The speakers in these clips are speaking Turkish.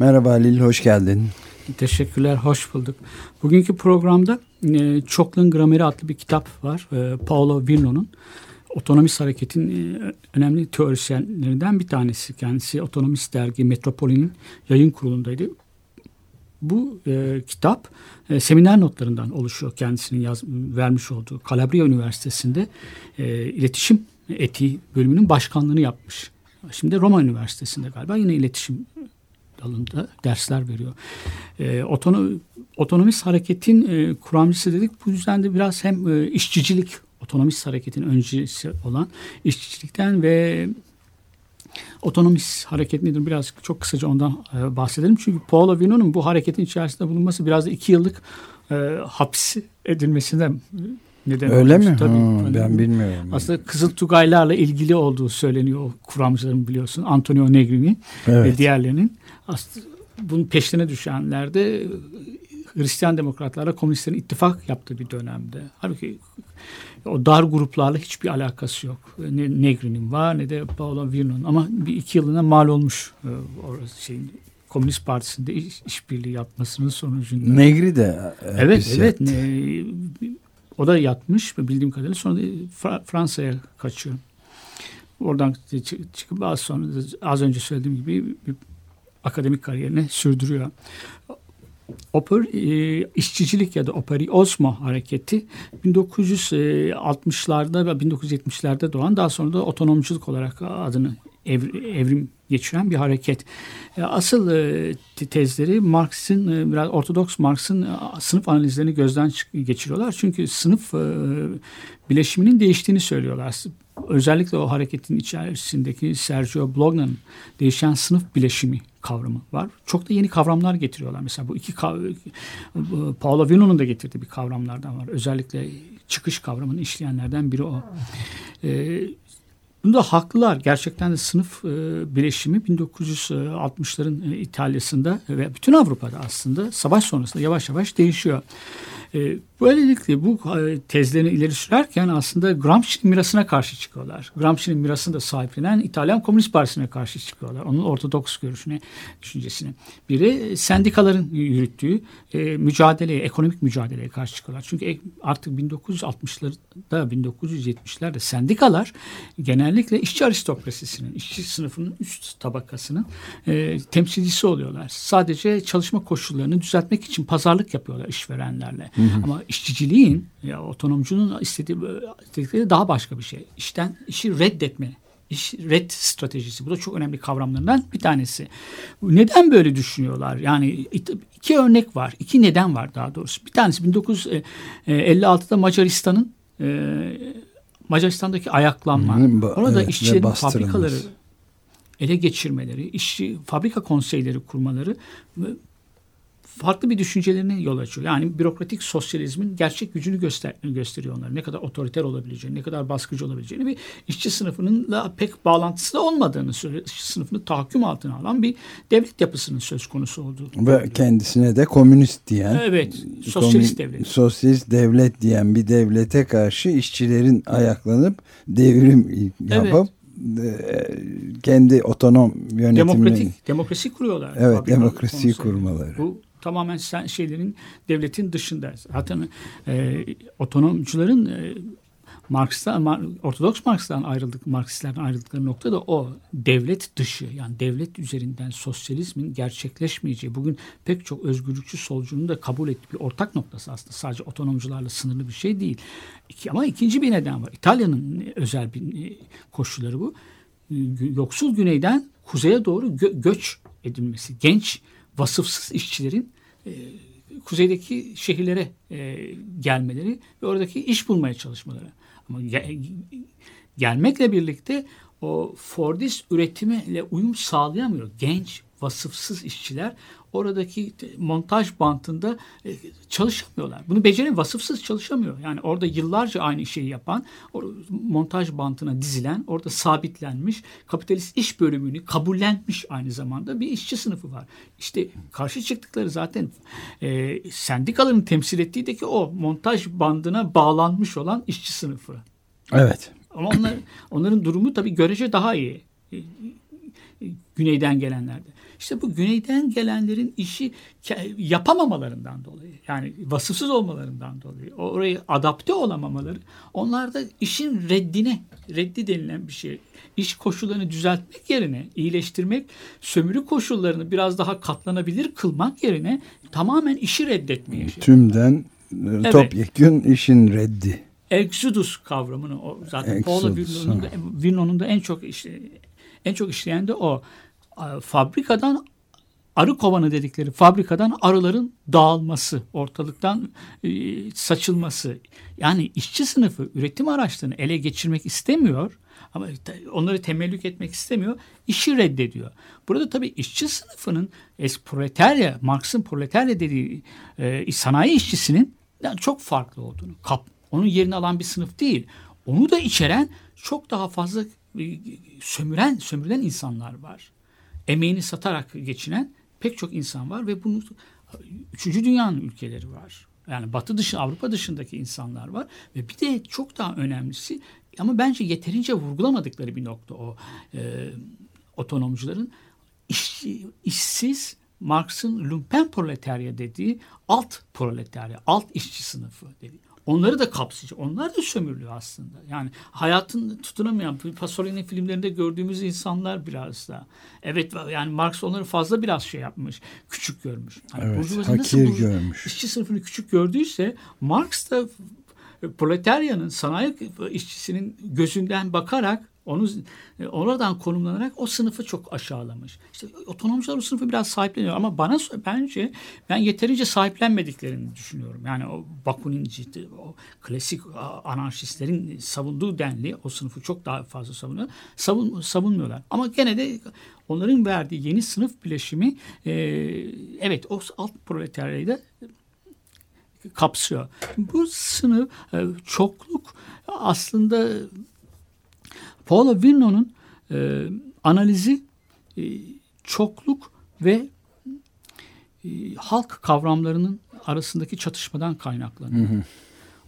Merhaba Halil, hoş geldin. Teşekkürler, hoş bulduk. Bugünkü programda e, Çokluğun Grameri adlı bir kitap var. E, Paolo Virno'nun. Otonomist hareketin e, önemli teorisyenlerinden bir tanesi. Kendisi Otonomist Dergi Metropoli'nin yayın kurulundaydı. Bu e, kitap e, seminer notlarından oluşuyor kendisinin yaz, vermiş olduğu. Calabria Üniversitesi'nde e, iletişim etiği bölümünün başkanlığını yapmış. Şimdi Roma Üniversitesi'nde galiba yine iletişim dalında dersler veriyor. E, otono, otonomist hareketin e, kuramcısı dedik. Bu yüzden de biraz hem e, işçicilik, otonomist hareketin öncesi olan işçilikten ve otonomist hareket nedir? Biraz çok kısaca ondan e, bahsedelim. Çünkü Paolo Vino'nun bu hareketin içerisinde bulunması biraz da iki yıllık e, hapis edilmesinden neden Öyle olmuş. mi? Tabii. Ha, Hani ben bilmiyorum. Aslında Kızıl Tugaylarla ilgili olduğu söyleniyor o kuramcıların biliyorsun. Antonio Negri'nin Evet. ve diğerlerinin. Aslında bunun peşine düşenler de Hristiyan demokratlarla komünistlerin ittifak yaptığı bir dönemde. Halbuki o dar gruplarla hiçbir alakası yok. Ne Negri'nin var ne de Paolo Virno'nun ama bir iki yılına mal olmuş e, orası şeyin Komünist Partisi'nde iş, işbirliği yapmasının sonucunda. Negri de e, Evet evet. Ne, o da yatmış bildiğim kadarıyla sonra da Fra- Fransa'ya kaçıyor. Oradan çı- çıkıp az sonra az önce söylediğim gibi bir akademik kariyerini sürdürüyor. Oper, e, işçicilik ya da operi Osmo hareketi 1960'larda ve 1970'lerde doğan daha sonra da otonomculuk olarak adını ev- evrim geçiren bir hareket. E, Asıl e, te- tezleri Marx'ın e, biraz ortodoks Marx'ın sınıf analizlerini gözden geçiriyorlar. Çünkü sınıf bileşiminin değiştiğini söylüyorlar. Özellikle o hareketin içerisindeki Sergio Blogna'nın değişen sınıf bileşimi kavramı var. Çok da yeni kavramlar getiriyorlar. Mesela bu iki Paolo Vino'nun da getirdiği bir kavramlardan var. Özellikle çıkış kavramını işleyenlerden biri o. E, Bunda haklılar. Gerçekten de sınıf e, bileşimi 1960'ların e, İtalya'sında ve bütün Avrupa'da aslında savaş sonrasında yavaş yavaş değişiyor. E, böylelikle bu e, tezlerini ileri sürerken aslında Gramsci'nin mirasına karşı çıkıyorlar. Gramsci'nin mirasını da sahiplenen İtalyan Komünist Partisi'ne karşı çıkıyorlar. Onun ortodoks görüşüne, düşüncesine. Biri e, sendikaların yürüttüğü e, mücadeleye, ekonomik mücadeleye karşı çıkıyorlar. Çünkü artık 1960'larda, 1970'lerde sendikalar genellikle işçi aristokrasisinin, işçi sınıfının üst tabakasının e, temsilcisi oluyorlar. Sadece çalışma koşullarını düzeltmek için pazarlık yapıyorlar işverenlerle. Ama işçiciliğin, ya otonomcunun istediği, istedikleri daha başka bir şey. İşten işi reddetme iş red stratejisi. Bu da çok önemli kavramlarından bir tanesi. Neden böyle düşünüyorlar? Yani iki örnek var. iki neden var daha doğrusu. Bir tanesi 1956'da Macaristan'ın e, Macaristan'daki ayaklanma. Orada evet, ve işçilerin fabrikaları ele geçirmeleri, işçi fabrika konseyleri kurmaları farklı bir düşüncelerine yol açıyor. Yani bürokratik sosyalizmin gerçek gücünü göster gösteriyor onlara. Ne kadar otoriter olabileceğini, ne kadar baskıcı olabileceğini ve işçi sınıfınınla pek bağlantısı da olmadığını. İşçi sınıfını tahakküm altına alan bir devlet yapısının söz konusu olduğu. Ve kendisine de komünist diyen. Evet, sosyalist devlet. Sosyalist devlet diyen bir devlete karşı işçilerin ayaklanıp devrim yapıp e, kendi otonom yönetimini Demokratik, demokrasi kuruyorlar. Evet, demokrasiyi kurmaları. Bu tamamen sen şeylerin devletin dışında. Zaten e, otonomcuların e, Marx'tan, Mar- Ortodoks Marx'tan ayrıldık, Marksistlerden ayrıldıkları nokta da o. Devlet dışı yani devlet üzerinden sosyalizmin gerçekleşmeyeceği. Bugün pek çok özgürlükçü solcunun da kabul ettiği bir ortak noktası aslında. Sadece otonomcularla sınırlı bir şey değil. İki, ama ikinci bir neden var. İtalya'nın özel bir e, koşulları bu. E, Yoksul güneyden kuzeye doğru gö- göç edilmesi. Genç vasıfsız işçilerin e, kuzeydeki şehirlere e, gelmeleri ve oradaki iş bulmaya çalışmaları. Ama ge- gelmekle birlikte o Fordist üretimiyle uyum sağlayamıyor. Genç vasıfsız işçiler oradaki montaj bantında e, çalışamıyorlar. Bunu beceren vasıfsız çalışamıyor. Yani orada yıllarca aynı şeyi yapan, montaj bantına dizilen, orada sabitlenmiş, kapitalist iş bölümünü kabullenmiş aynı zamanda bir işçi sınıfı var. İşte karşı çıktıkları zaten e, sendikaların temsil ettiği de ki o montaj bandına bağlanmış olan işçi sınıfı. Evet. Ama onlar, onların durumu tabii görece daha iyi. E, e, güneyden gelenlerde. İşte bu güneyden gelenlerin işi yapamamalarından dolayı yani vasıfsız olmalarından dolayı orayı adapte olamamaları onlarda işin reddine reddi denilen bir şey iş koşullarını düzeltmek yerine iyileştirmek sömürü koşullarını biraz daha katlanabilir kılmak yerine tamamen işi reddetmeye şey. Tümden evet. topyekün işin reddi. Exodus kavramını o zaten Paolo Virno'nun da, da en çok işte en çok işleyen de o fabrikadan arı kovanı dedikleri fabrikadan arıların dağılması, ortalıktan e, saçılması. Yani işçi sınıfı üretim araçlarını ele geçirmek istemiyor ama onları temellük etmek istemiyor. işi reddediyor. Burada tabii işçi sınıfının es proletarya, Marx'ın proletarya dediği e, sanayi işçisinin çok farklı olduğunu, onun yerini alan bir sınıf değil. Onu da içeren çok daha fazla e, sömüren, sömürülen insanlar var. Emeğini satarak geçinen pek çok insan var ve bunu üçüncü dünyanın ülkeleri var. Yani batı dışı Avrupa dışındaki insanlar var ve bir de çok daha önemlisi ama bence yeterince vurgulamadıkları bir nokta o e, otonomcuların iş, işsiz Marx'ın lumpen proletarya dediği alt proletarya, alt işçi sınıfı dediği. Onları da kapsayacak. Onlar da sömürülüyor aslında. Yani hayatın tutunamayan Pasolini filmlerinde gördüğümüz insanlar biraz da. Evet yani Marx onları fazla biraz şey yapmış. Küçük görmüş. Yani evet, hakir nasıl görmüş. işçi sınıfını küçük gördüyse Marx da proletaryanın sanayi işçisinin gözünden bakarak onu e, oradan konumlanarak o sınıfı çok aşağılamış. İşte otonomcular o sınıfı biraz sahipleniyor ama bana bence ben yeterince sahiplenmediklerini düşünüyorum. Yani o Bakuninci, o klasik anarşistlerin savunduğu denli o sınıfı çok daha fazla savunuyor. Savun, savunmuyorlar. Ama gene de onların verdiği yeni sınıf bileşimi e, evet o alt proletaryayı da kapsıyor. Bu sınıf e, çokluk aslında Paolo Virno'nun e, analizi e, çokluk ve e, halk kavramlarının arasındaki çatışmadan kaynaklanıyor. Hı hı.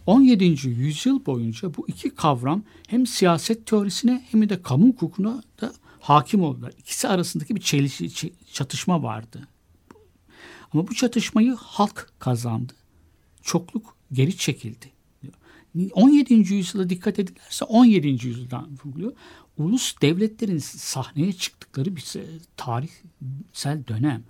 17. yüzyıl boyunca bu iki kavram hem siyaset teorisine hem de kamu hukukuna da hakim oldular. İkisi arasındaki bir çelişki, çatışma vardı. Ama bu çatışmayı halk kazandı. Çokluk geri çekildi. 17. yüzyıla dikkat edilirse 17. yüzyıldan vurguluyor. Ulus devletlerin sahneye çıktıkları bir tarihsel dönem.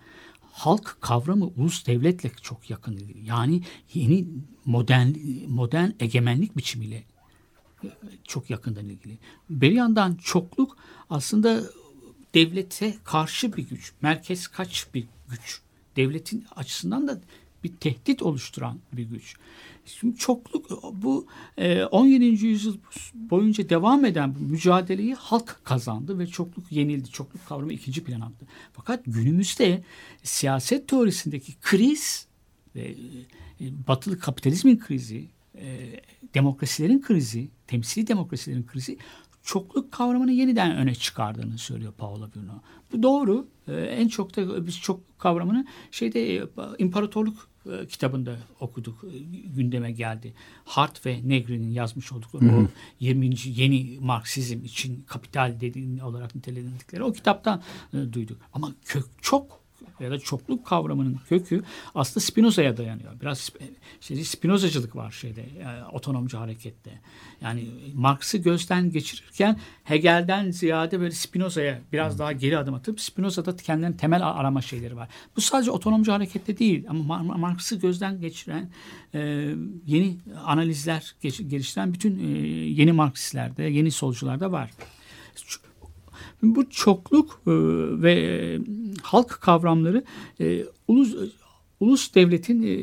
Halk kavramı ulus devletle çok yakın. Yani yeni modern modern egemenlik biçimiyle çok yakından ilgili. Bir yandan çokluk aslında devlete karşı bir güç, merkez kaç bir güç. Devletin açısından da bir tehdit oluşturan bir güç. Şimdi çokluk bu 17. E, yüzyıl boyunca devam eden bu mücadeleyi halk kazandı ve çokluk yenildi. Çokluk kavramı ikinci plan aldı. Fakat günümüzde siyaset teorisindeki kriz ve e, batılı kapitalizmin krizi, e, demokrasilerin krizi, temsili demokrasilerin krizi çokluk kavramını yeniden öne çıkardığını söylüyor Paolo Bruno. Bu doğru. En çok da biz çok kavramını şeyde imparatorluk e, kitabında okuduk, e, gündeme geldi. Hart ve Negri'nin yazmış oldukları o 20. yeni Marksizm için kapital dediğin olarak nitelendikleri o kitaptan e, duyduk. Ama kök çok ya da çokluk kavramının kökü aslında Spinoza'ya dayanıyor. Biraz işte Spinozacılık var şeyde e, otonomcu harekette. Yani Marx'ı gözden geçirirken Hegel'den ziyade böyle Spinoza'ya biraz daha geri adım atıp Spinoza'da kendilerinin temel arama şeyleri var. Bu sadece otonomcu harekette değil ama Marx'ı gözden geçiren e, yeni analizler geliştiren bütün e, yeni Marksistlerde, yeni solcularda var. Bu çokluk e, ve halk kavramları e, ulus ulus devletin e,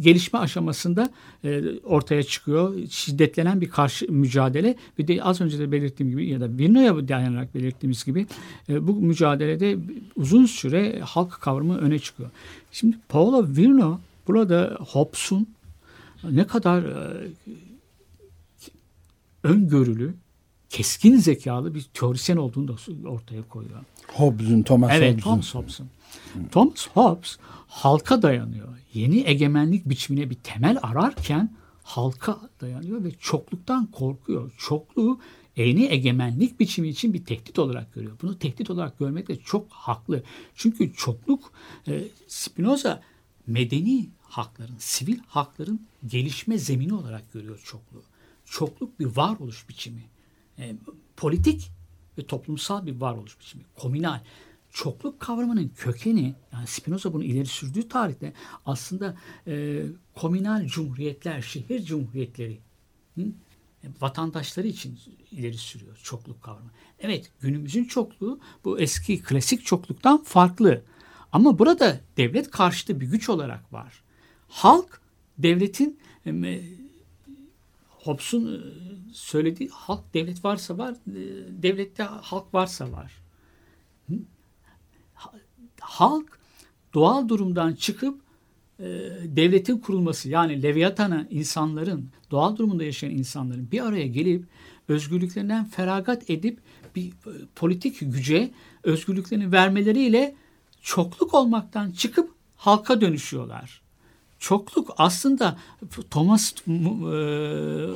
gelişme aşamasında e, ortaya çıkıyor. Şiddetlenen bir karşı mücadele ve de az önce de belirttiğim gibi ya da Virno'ya dayanarak belirttiğimiz gibi e, bu mücadelede uzun süre halk kavramı öne çıkıyor. Şimdi Paolo Virno burada Hobbes'un ne kadar e, öngörülü, keskin zekalı bir teorisyen olduğunu da ortaya koyuyor. Hobbes'un, Thomas Evet, Hobbes'un. Thomas Hobbes'un. Thomas Hobbes halka dayanıyor. Yeni egemenlik biçimine bir temel ararken halka dayanıyor ve çokluktan korkuyor. Çokluğu yeni egemenlik biçimi için bir tehdit olarak görüyor. Bunu tehdit olarak görmekte çok haklı. Çünkü çokluk e, Spinoza medeni hakların, sivil hakların gelişme zemini olarak görüyor çokluğu. Çokluk bir varoluş biçimi. E, politik ve toplumsal bir varoluş biçimi. Komünal. Çokluk kavramının kökeni yani Spinoza bunu ileri sürdüğü tarihte aslında e, komünal cumhuriyetler, şehir cumhuriyetleri hı, e, vatandaşları için ileri sürüyor çokluk kavramı. Evet günümüzün çokluğu bu eski klasik çokluktan farklı. Ama burada devlet karşıtı bir güç olarak var. Halk devletin e, Hobbes'un e, söylediği halk devlet varsa var, e, devlette halk varsa var. Halk doğal durumdan çıkıp e, devletin kurulması yani Leviathan'a insanların doğal durumunda yaşayan insanların bir araya gelip özgürlüklerinden feragat edip bir politik güce özgürlüklerini vermeleriyle çokluk olmaktan çıkıp halka dönüşüyorlar. Çokluk aslında Thomas e,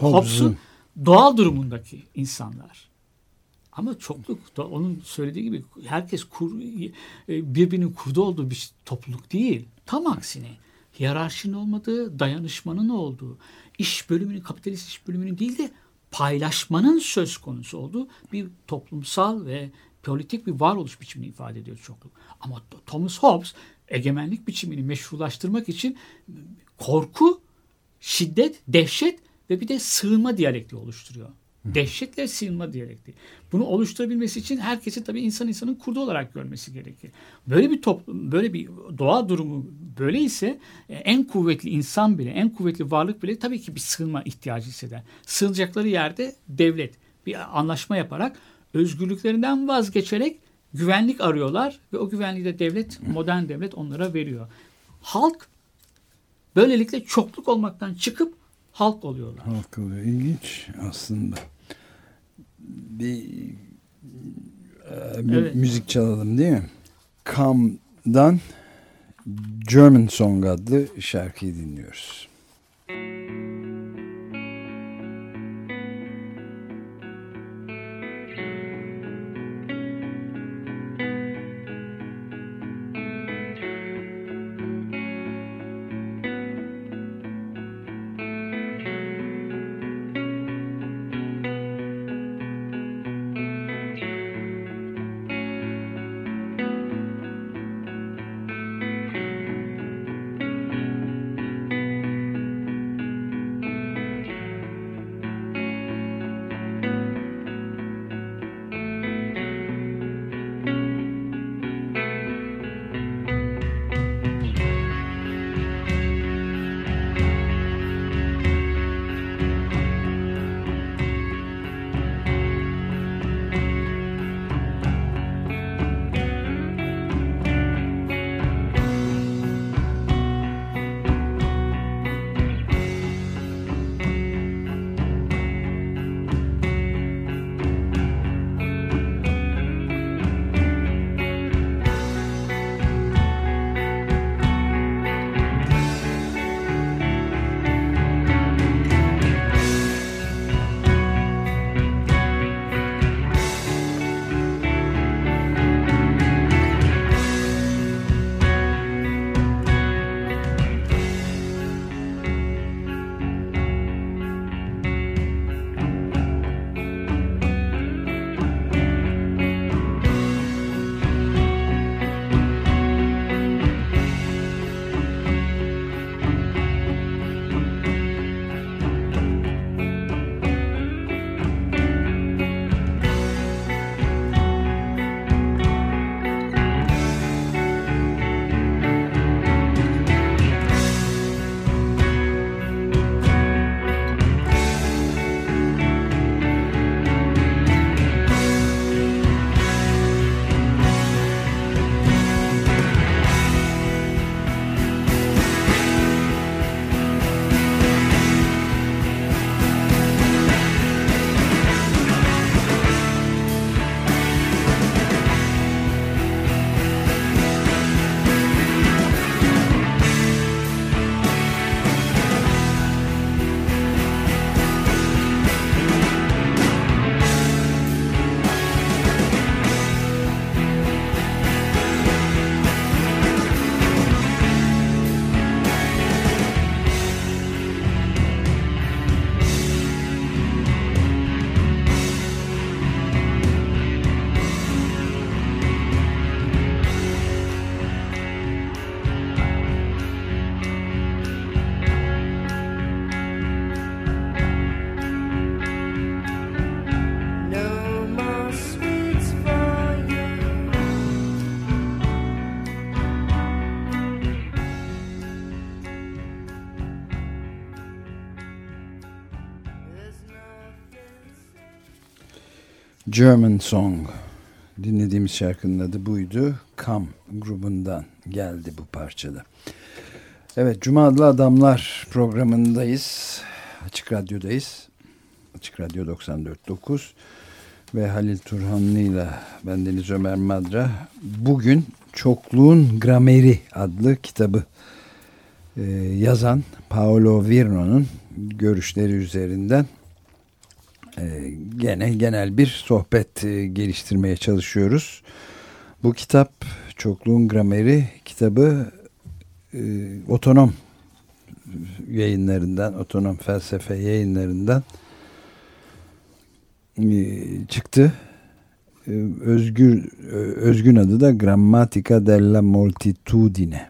Hobbes'un doğal durumundaki insanlar. Ama çokluk da onun söylediği gibi herkes kur, birbirinin kurdu olduğu bir topluluk değil. Tam aksine hiyerarşinin olmadığı, dayanışmanın olduğu, iş bölümünün, kapitalist iş bölümünün değil de paylaşmanın söz konusu olduğu bir toplumsal ve politik bir varoluş biçimini ifade ediyor çokluk. Ama Thomas Hobbes egemenlik biçimini meşrulaştırmak için korku, şiddet, dehşet ve bir de sığınma diyalekti oluşturuyor. Dehşetle sığınma diyalekti. Bunu oluşturabilmesi için herkesi tabii insan insanın kurdu olarak görmesi gerekir. Böyle bir toplum, böyle bir doğa durumu böyle ise e, en kuvvetli insan bile, en kuvvetli varlık bile tabii ki bir sığınma ihtiyacı hisseder. Sığınacakları yerde devlet bir anlaşma yaparak özgürlüklerinden vazgeçerek güvenlik arıyorlar ve o güvenliği de devlet, modern devlet onlara veriyor. Halk böylelikle çokluk olmaktan çıkıp halk oluyorlar. Halk oluyor. İlginç aslında. Bir, bir Evet. müzik çalalım değil mi? Come'dan German Song adlı şarkıyı dinliyoruz. Thank German Song. Dinlediğimiz şarkının adı buydu. Come grubundan geldi bu parçada. Evet Cuma Adlı Adamlar programındayız. Açık Radyo'dayız. Açık Radyo 94.9 ve Halil Turhanlı ile bendeniz Ömer Madra. Bugün Çokluğun Grameri adlı kitabı e, yazan Paolo Virno'nun görüşleri üzerinden gene genel bir sohbet e, geliştirmeye çalışıyoruz. Bu kitap Çokluğun Grameri kitabı e, otonom yayınlarından, otonom felsefe yayınlarından e, çıktı. E, özgür e, özgün adı da Grammatica della Moltitudine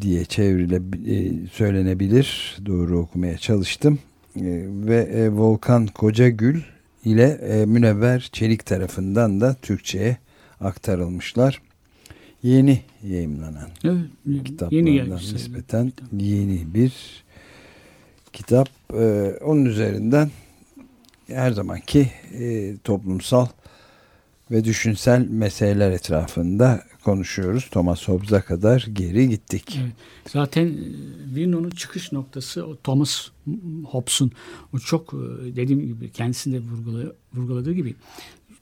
diye çevrile e, söylenebilir. Doğru okumaya çalıştım. E, ve e, Volkan Kocagül ile e, Münevver Çelik tarafından da Türkçe'ye aktarılmışlar. Yeni yayınlanan Evet, kitaplardan yeni nispeten yeni bir kitap. Onun üzerinden her zamanki toplumsal ve düşünsel meseleler etrafında konuşuyoruz. Thomas Hobbes'a kadar geri gittik. Evet. Zaten e, Virno'nun çıkış noktası o Thomas Hobbes'un o çok e, dediğim gibi kendisinde vurgula, vurguladığı gibi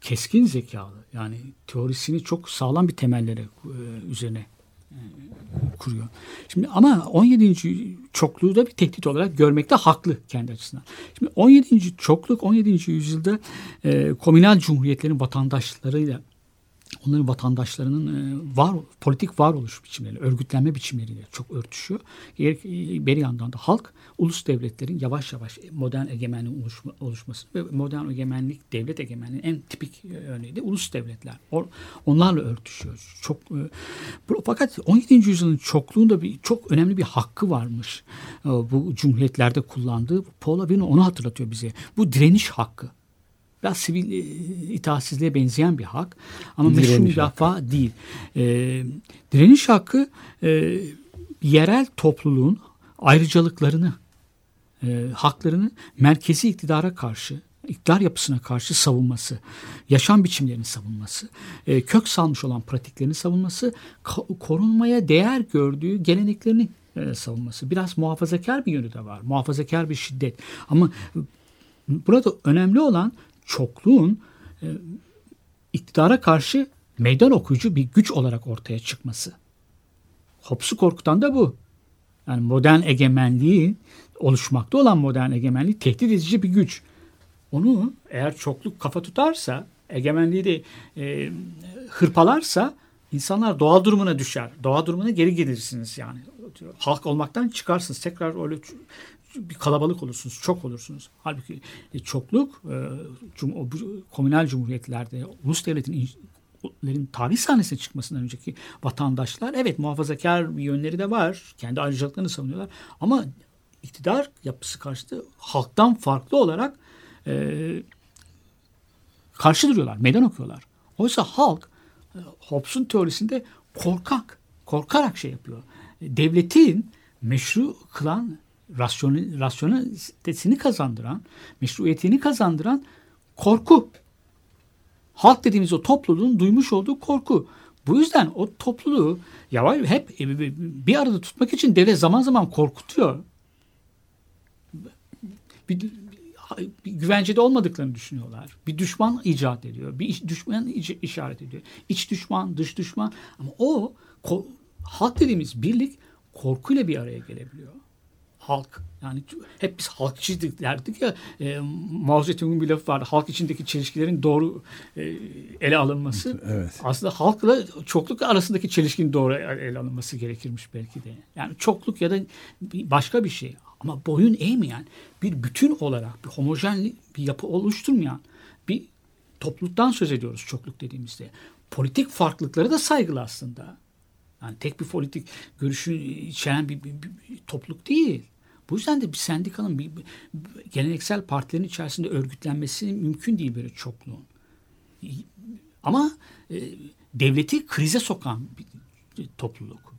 keskin zekalı. Yani teorisini çok sağlam bir temellere e, üzerine kuruyor. Şimdi ama 17. çokluğu da bir tehdit olarak görmekte haklı kendi açısından. Şimdi 17. çokluk 17. yüzyılda e, komünal cumhuriyetlerin vatandaşlarıyla onların vatandaşlarının e, var politik varoluş biçimleri, örgütlenme biçimleriyle çok örtüşüyor. Diğer- Bir yandan da halk ulus devletlerin yavaş yavaş modern egemenliğin oluşma, oluşması ve modern egemenlik devlet egemenliğinin en tipik e, örneği de ulus devletler. Onlarla örtüşüyor. Çok e, fakat 17. yüzyılın çokluğunda bir çok önemli bir hakkı varmış. E, Bu cumhuriyetlerde kullandığı Paul Avino onu hatırlatıyor bize. Bu direniş hakkı biraz sivil e, itaatsizliğe benzeyen bir hak ama meşru müdafaa değil. E, direniş hakkı e, yerel topluluğun ayrıcalıklarını, e, haklarını merkezi iktidara karşı, iktidar yapısına karşı savunması, yaşam biçimlerini savunması, e, kök salmış olan pratiklerini savunması, korunmaya değer gördüğü geleneklerini e, savunması. Biraz muhafazakar bir yönü de var. Muhafazakar bir şiddet. Ama burada önemli olan çokluğun e, iktidara karşı meydan okuyucu bir güç olarak ortaya çıkması. Hobbes'u korkutan da bu. Yani modern egemenliği oluşmakta olan modern egemenliği tehdit edici bir güç. Onu eğer çokluk kafa tutarsa, egemenliği de e, hırpalarsa insanlar doğal durumuna düşer. Doğal durumuna geri gelirsiniz yani. Halk olmaktan çıkarsınız. Tekrar öyle bir kalabalık olursunuz, çok olursunuz. Halbuki e, çokluk e, cum- komünal cumhuriyetlerde ulus devletin tarih sahnesine çıkmasından önceki vatandaşlar evet muhafazakar bir yönleri de var. Kendi ayrıcalıklarını savunuyorlar. Ama iktidar yapısı karşıtı halktan farklı olarak e, karşı duruyorlar. Meydan okuyorlar. Oysa halk e, Hobbes'un teorisinde korkak, korkarak şey yapıyor. Devletin meşru kılan, rasyonel, rasyonelitesini kazandıran, meşruiyetini kazandıran korku. Halk dediğimiz o topluluğun duymuş olduğu korku. Bu yüzden o topluluğu yavaş hep e, bir arada tutmak için devlet zaman zaman korkutuyor. Bir, bir güvencede olmadıklarını düşünüyorlar. Bir düşman icat ediyor. Bir iş- düşman işaret ediyor. İç düşman, dış düşman. Ama o ko- halk dediğimiz birlik korkuyla bir araya gelebiliyor. Halk yani hep biz halkçıydık derdik ya e, Mao Zedong'un bir lafı vardı. Halk içindeki çelişkilerin doğru e, ele alınması. Evet. Aslında halkla çokluk arasındaki çelişkinin doğru ele alınması gerekirmiş belki de. Yani çokluk ya da başka bir şey. Ama boyun eğmeyen bir bütün olarak bir homojen bir yapı oluşturmayan bir topluluktan söz ediyoruz çokluk dediğimizde. Politik farklılıkları da saygılı aslında. Yani tek bir politik görüşü içeren bir, bir- bir- bir topluluk değil. Bu yüzden de bir sendikanın bir, geleneksel partilerin içerisinde örgütlenmesi mümkün değil böyle çokluğun. Ama e, devleti krize sokan bir topluluk.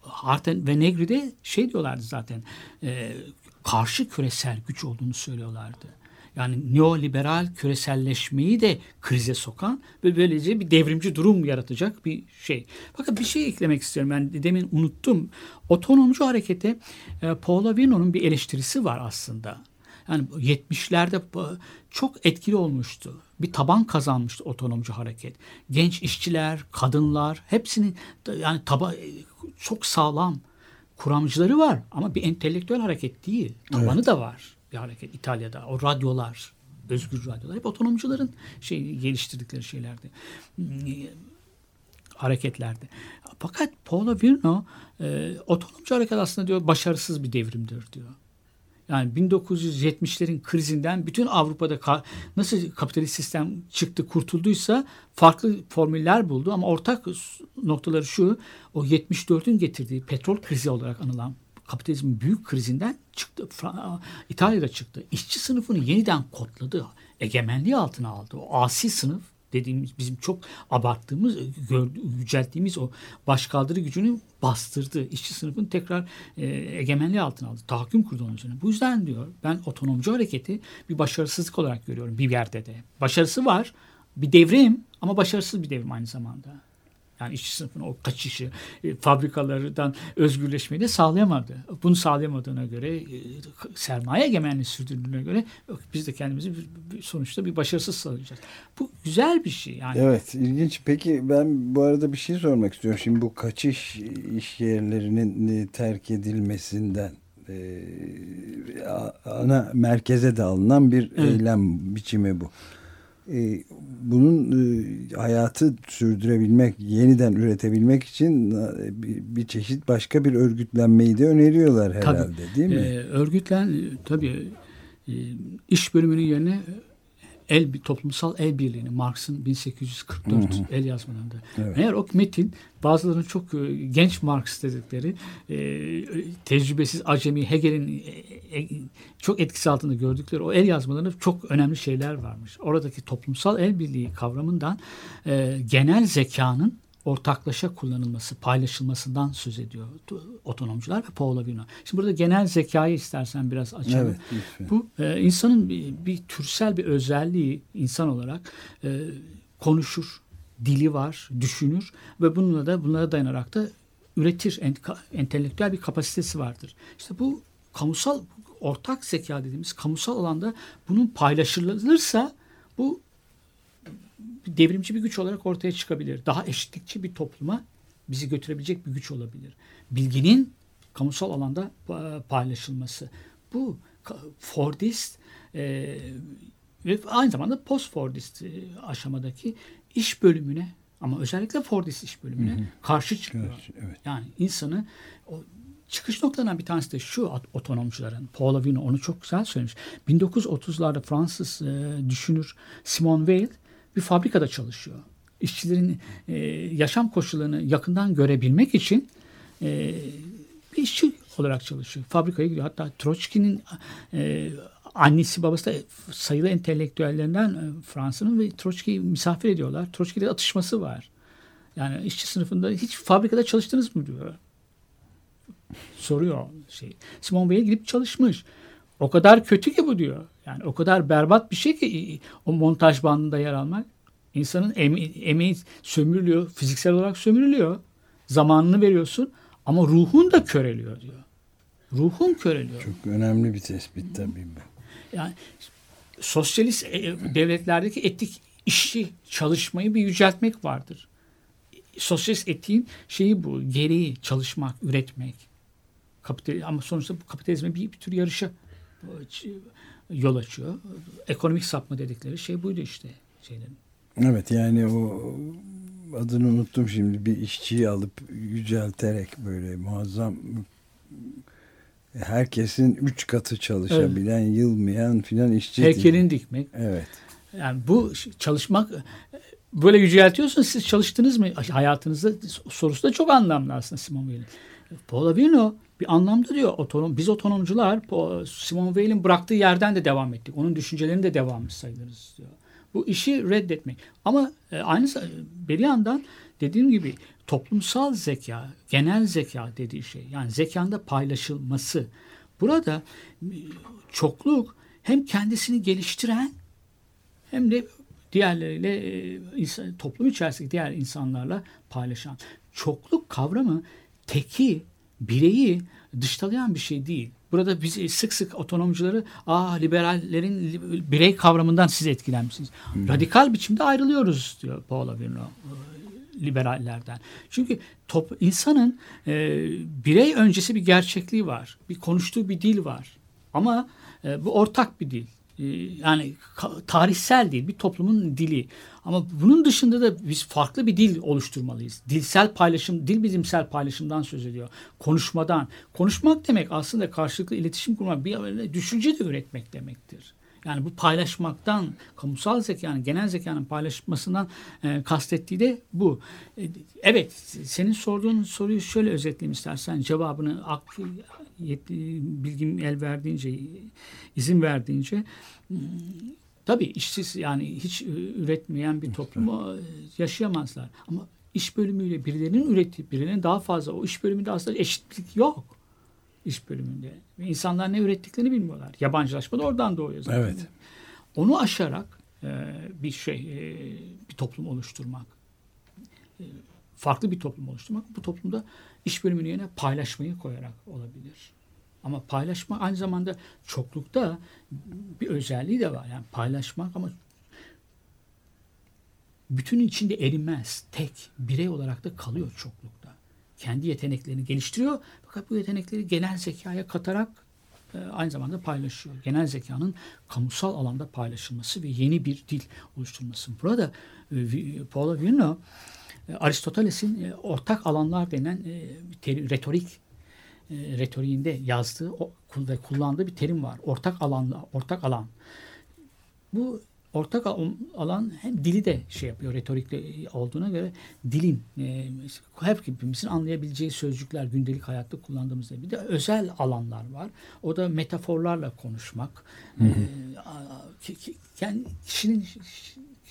Harten ve Negri'de şey diyorlardı zaten e, karşı küresel güç olduğunu söylüyorlardı. Yani neoliberal küreselleşmeyi de krize sokan ve böylece bir devrimci durum yaratacak bir şey. Fakat bir şey eklemek istiyorum. Ben demin unuttum. Otonomcu harekete e, Paul Avino'nun bir eleştirisi var aslında. Yani 70'lerde çok etkili olmuştu. Bir taban kazanmıştı otonomcu hareket. Genç işçiler, kadınlar hepsinin yani taba çok sağlam kuramcıları var ama bir entelektüel hareket değil. Tabanı evet. da var bir hareket İtalya'da. O radyolar, özgür radyolar hep otonomcuların şey geliştirdikleri şeylerdi. Hareketlerde. Fakat Paulo Virno e, otonomcu hareket aslında diyor başarısız bir devrimdir diyor. Yani 1970'lerin krizinden bütün Avrupa'da ka- nasıl kapitalist sistem çıktı kurtulduysa farklı formüller buldu ama ortak noktaları şu o 74'ün getirdiği petrol krizi olarak anılan kapitalizmin büyük krizinden çıktı. İtalya'da çıktı. İşçi sınıfını yeniden kodladı. Egemenliği altına aldı. O asi sınıf dediğimiz bizim çok abarttığımız, yücelttiğimiz o başkaldırı gücünü bastırdı. İşçi sınıfın tekrar e, egemenliği altına aldı. Tahakküm kurdu onun üzerine. Bu yüzden diyor ben otonomcu hareketi bir başarısızlık olarak görüyorum bir yerde de. Başarısı var. Bir devrim ama başarısız bir devrim aynı zamanda. Yani işçi sınıfının o kaçışı, e, fabrikalardan özgürleşmeyi de sağlayamadı. Bunu sağlayamadığına göre, e, sermaye egemenliği sürdürdüğüne göre biz de kendimizi bir, sonuçta bir başarısız sağlayacağız. Bu güzel bir şey. Yani. Evet, ilginç. Peki ben bu arada bir şey sormak istiyorum. Şimdi bu kaçış iş yerlerinin e, terk edilmesinden e, ana merkeze de alınan bir evet. eylem biçimi bu. E, bunun e, hayatı sürdürebilmek, yeniden üretebilmek için e, bir çeşit başka bir örgütlenmeyi de öneriyorlar herhalde tabii, değil mi? E, örgütlen tabii iş bölümünün yerine el toplumsal el birliğini Marx'ın 1844 hı hı. el yazmalarında. Evet. Eğer o metin bazılarının çok genç Marx dedikleri tecrübesiz acemi Hegel'in çok etkisi altında gördükleri o el yazmalarında çok önemli şeyler varmış. Oradaki toplumsal el birliği kavramından e, genel zekanın ortaklaşa kullanılması, paylaşılmasından söz ediyor otonomcular ve Paolo Vino. Şimdi burada genel zekayı istersen biraz açalım. Evet, Bu e, insanın bir, bir türsel bir özelliği insan olarak e, konuşur, dili var, düşünür ve bununla da bunlara dayanarak da üretir, ent, entelektüel bir kapasitesi vardır. İşte bu kamusal ortak zeka dediğimiz kamusal alanda bunun paylaşılırsa bu devrimci bir güç olarak ortaya çıkabilir. Daha eşitlikçi bir topluma bizi götürebilecek bir güç olabilir. Bilginin kamusal alanda paylaşılması. Bu Fordist e, ve aynı zamanda post-Fordist e, aşamadaki iş bölümüne ama özellikle Fordist iş bölümüne hı hı. karşı çıkıyor. Evet, evet. Yani insanı çıkış noktalarından bir tanesi de şu otonomcuların. Paul Avino onu çok güzel söylemiş. 1930'larda Fransız e, düşünür Simone Weil bir fabrikada çalışıyor. İşçilerin e, yaşam koşullarını yakından görebilmek için e, bir işçi olarak çalışıyor. Fabrikaya gidiyor. Hatta Troçki'nin e, annesi babası da sayılı entelektüellerinden e, Fransa'nın ve Troçki'yi misafir ediyorlar. Troçki'de atışması var. Yani işçi sınıfında hiç fabrikada çalıştınız mı diyor. Soruyor şey. Simon Bey'e gidip çalışmış. O kadar kötü ki bu diyor. Yani o kadar berbat bir şey ki o montaj bandında yer almak. İnsanın emeği, emeği sömürülüyor, fiziksel olarak sömürülüyor. Zamanını veriyorsun ama ruhun da köreliyor diyor. Ruhun köreliyor. Çok önemli bir tespit tabii bu. Yani sosyalist e, devletlerdeki etik işi, çalışmayı bir yüceltmek vardır. Sosyalist etiğin şeyi bu, gereği çalışmak, üretmek. Kapital, ama sonuçta bu kapitalizme bir, bir tür yarışa yol açıyor. Ekonomik sapma dedikleri şey buydu işte şeylerin. Evet yani o adını unuttum şimdi bir işçiyi alıp yücelterek böyle muazzam herkesin üç katı çalışabilen, evet. yılmayan filan işçi. Heykelini dikmek. Evet. Yani bu çalışmak böyle yüceltiyorsunuz. Siz çalıştınız mı hayatınızda sorusu da çok anlamlı aslında Simon Weil'in. Paul Avino bir anlamda diyor otonom, biz otonomcular Simon Weil'in bıraktığı yerden de devam ettik. Onun düşüncelerini de devam sayılırız diyor. Bu işi reddetmek. Ama e, aynı bir yandan dediğim gibi toplumsal zeka, genel zeka dediği şey yani zekanda paylaşılması. Burada çokluk hem kendisini geliştiren hem de diğerleriyle e, toplum içerisindeki diğer insanlarla paylaşan. Çokluk kavramı teki, bireyi dışlayan bir şey değil. Burada biz sık sık otonomcuları aa liberallerin li- birey kavramından siz etkilenmişsiniz. Radikal biçimde ayrılıyoruz diyor Paolo Virno e, liberallerden. Çünkü top, insanın e, birey öncesi bir gerçekliği var. Bir konuştuğu bir dil var. Ama e, bu ortak bir dil. E, yani tarihsel değil, bir toplumun dili. Ama bunun dışında da biz farklı bir dil oluşturmalıyız. Dilsel paylaşım, dil bilimsel paylaşımdan söz ediyor. Konuşmadan. Konuşmak demek aslında karşılıklı iletişim kurmak, bir düşünce de üretmek demektir. Yani bu paylaşmaktan, kamusal zekanın, genel zekanın paylaşmasından e, kastettiği de bu. E, evet, senin sorduğun soruyu şöyle özetleyeyim istersen. Cevabını yetli, bilgim el verdiğince, izin verdiğince hmm, tabii işsiz yani hiç e, üretmeyen bir toplum e, yaşayamazlar. Ama iş bölümüyle birilerinin ürettiği, birilerinin daha fazla o iş bölümünde aslında eşitlik yok iş bölümünde. Ve insanlar ne ürettiklerini bilmiyorlar. Yabancılaşma da oradan doğuyor zaten. Evet. Onu aşarak e, bir şey, e, bir toplum oluşturmak, e, farklı bir toplum oluşturmak, bu toplumda iş bölümünün yerine paylaşmayı koyarak olabilir. Ama paylaşma aynı zamanda çoklukta bir özelliği de var. Yani paylaşmak ama bütün içinde erimez. Tek birey olarak da kalıyor çoklukta. Kendi yeteneklerini geliştiriyor fakat bu yetenekleri genel zekaya katarak e, aynı zamanda paylaşıyor. Genel zekanın kamusal alanda paylaşılması ve yeni bir dil oluşturması. Burada e, Paulo Virno Aristoteles'in e, ortak alanlar denen e, retorik e, retoriğinde yazdığı ve kullandığı bir terim var. Ortak alanla ortak alan. Bu ortak al- alan hem dili de şey yapıyor retorikle olduğuna göre dilin e, hepimizin anlayabileceği sözcükler gündelik hayatta kullandığımızda bir de özel alanlar var. O da metaforlarla konuşmak. E, a- ki- ki- kend- kişinin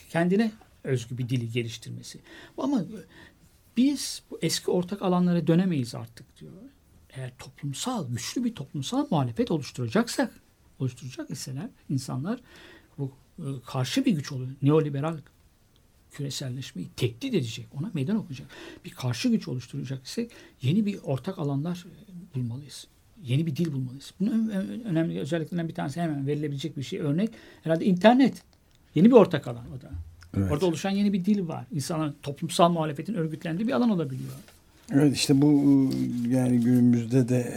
kendine özgü bir dili geliştirmesi. Ama biz bu eski ortak alanlara dönemeyiz artık diyor. Eğer toplumsal, güçlü bir toplumsal muhalefet oluşturacaksak, oluşturacak iseler insanlar bu e, karşı bir güç oluyor. Neoliberal küreselleşmeyi tehdit edecek, ona meydan okuyacak. Bir karşı güç oluşturacak ise yeni bir ortak alanlar e, bulmalıyız. Yeni bir dil bulmalıyız. Bunun önemli özelliklerinden bir tanesi hemen verilebilecek bir şey. Örnek herhalde internet. Yeni bir ortak alan o da. Evet. Orada oluşan yeni bir dil var. İnsanların toplumsal muhalefetin örgütlendiği bir alan olabiliyor. Evet işte bu yani günümüzde de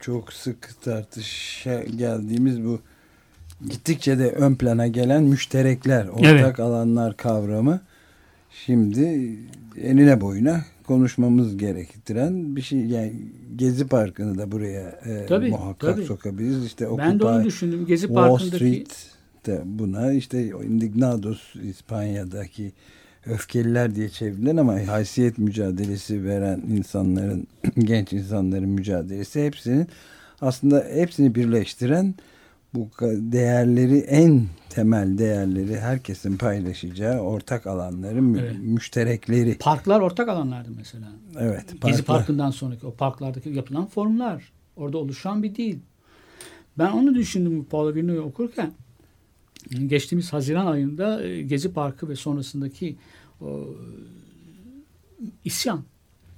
çok sık tartışa geldiğimiz bu gittikçe de ön plana gelen müşterekler, ortak Evet. alanlar kavramı şimdi enine boyuna konuşmamız gerektiren bir şey. Yani Gezi Parkı'nı da buraya e, Tabii, muhakkak tabii. sokabiliriz. İşte ben de onu Occupy düşündüm. Gezi Wall Parkı'ndaki Street de buna işte Indignados İspanya'daki öfkeliler diye çevrilen ama haysiyet mücadelesi veren insanların genç insanların mücadelesi hepsinin aslında hepsini birleştiren bu değerleri en temel değerleri herkesin paylaşacağı ortak alanları mü- Evet. müşterekleri parklar ortak alanlardı mesela. evet Gezi parklar. Parkı'ndan sonraki o parklardaki yapılan formlar. Orada oluşan bir dil. Ben onu düşündüm Paulo Virno'yu okurken. Geçtiğimiz Haziran ayında e, Gezi Parkı ve sonrasındaki o, isyan.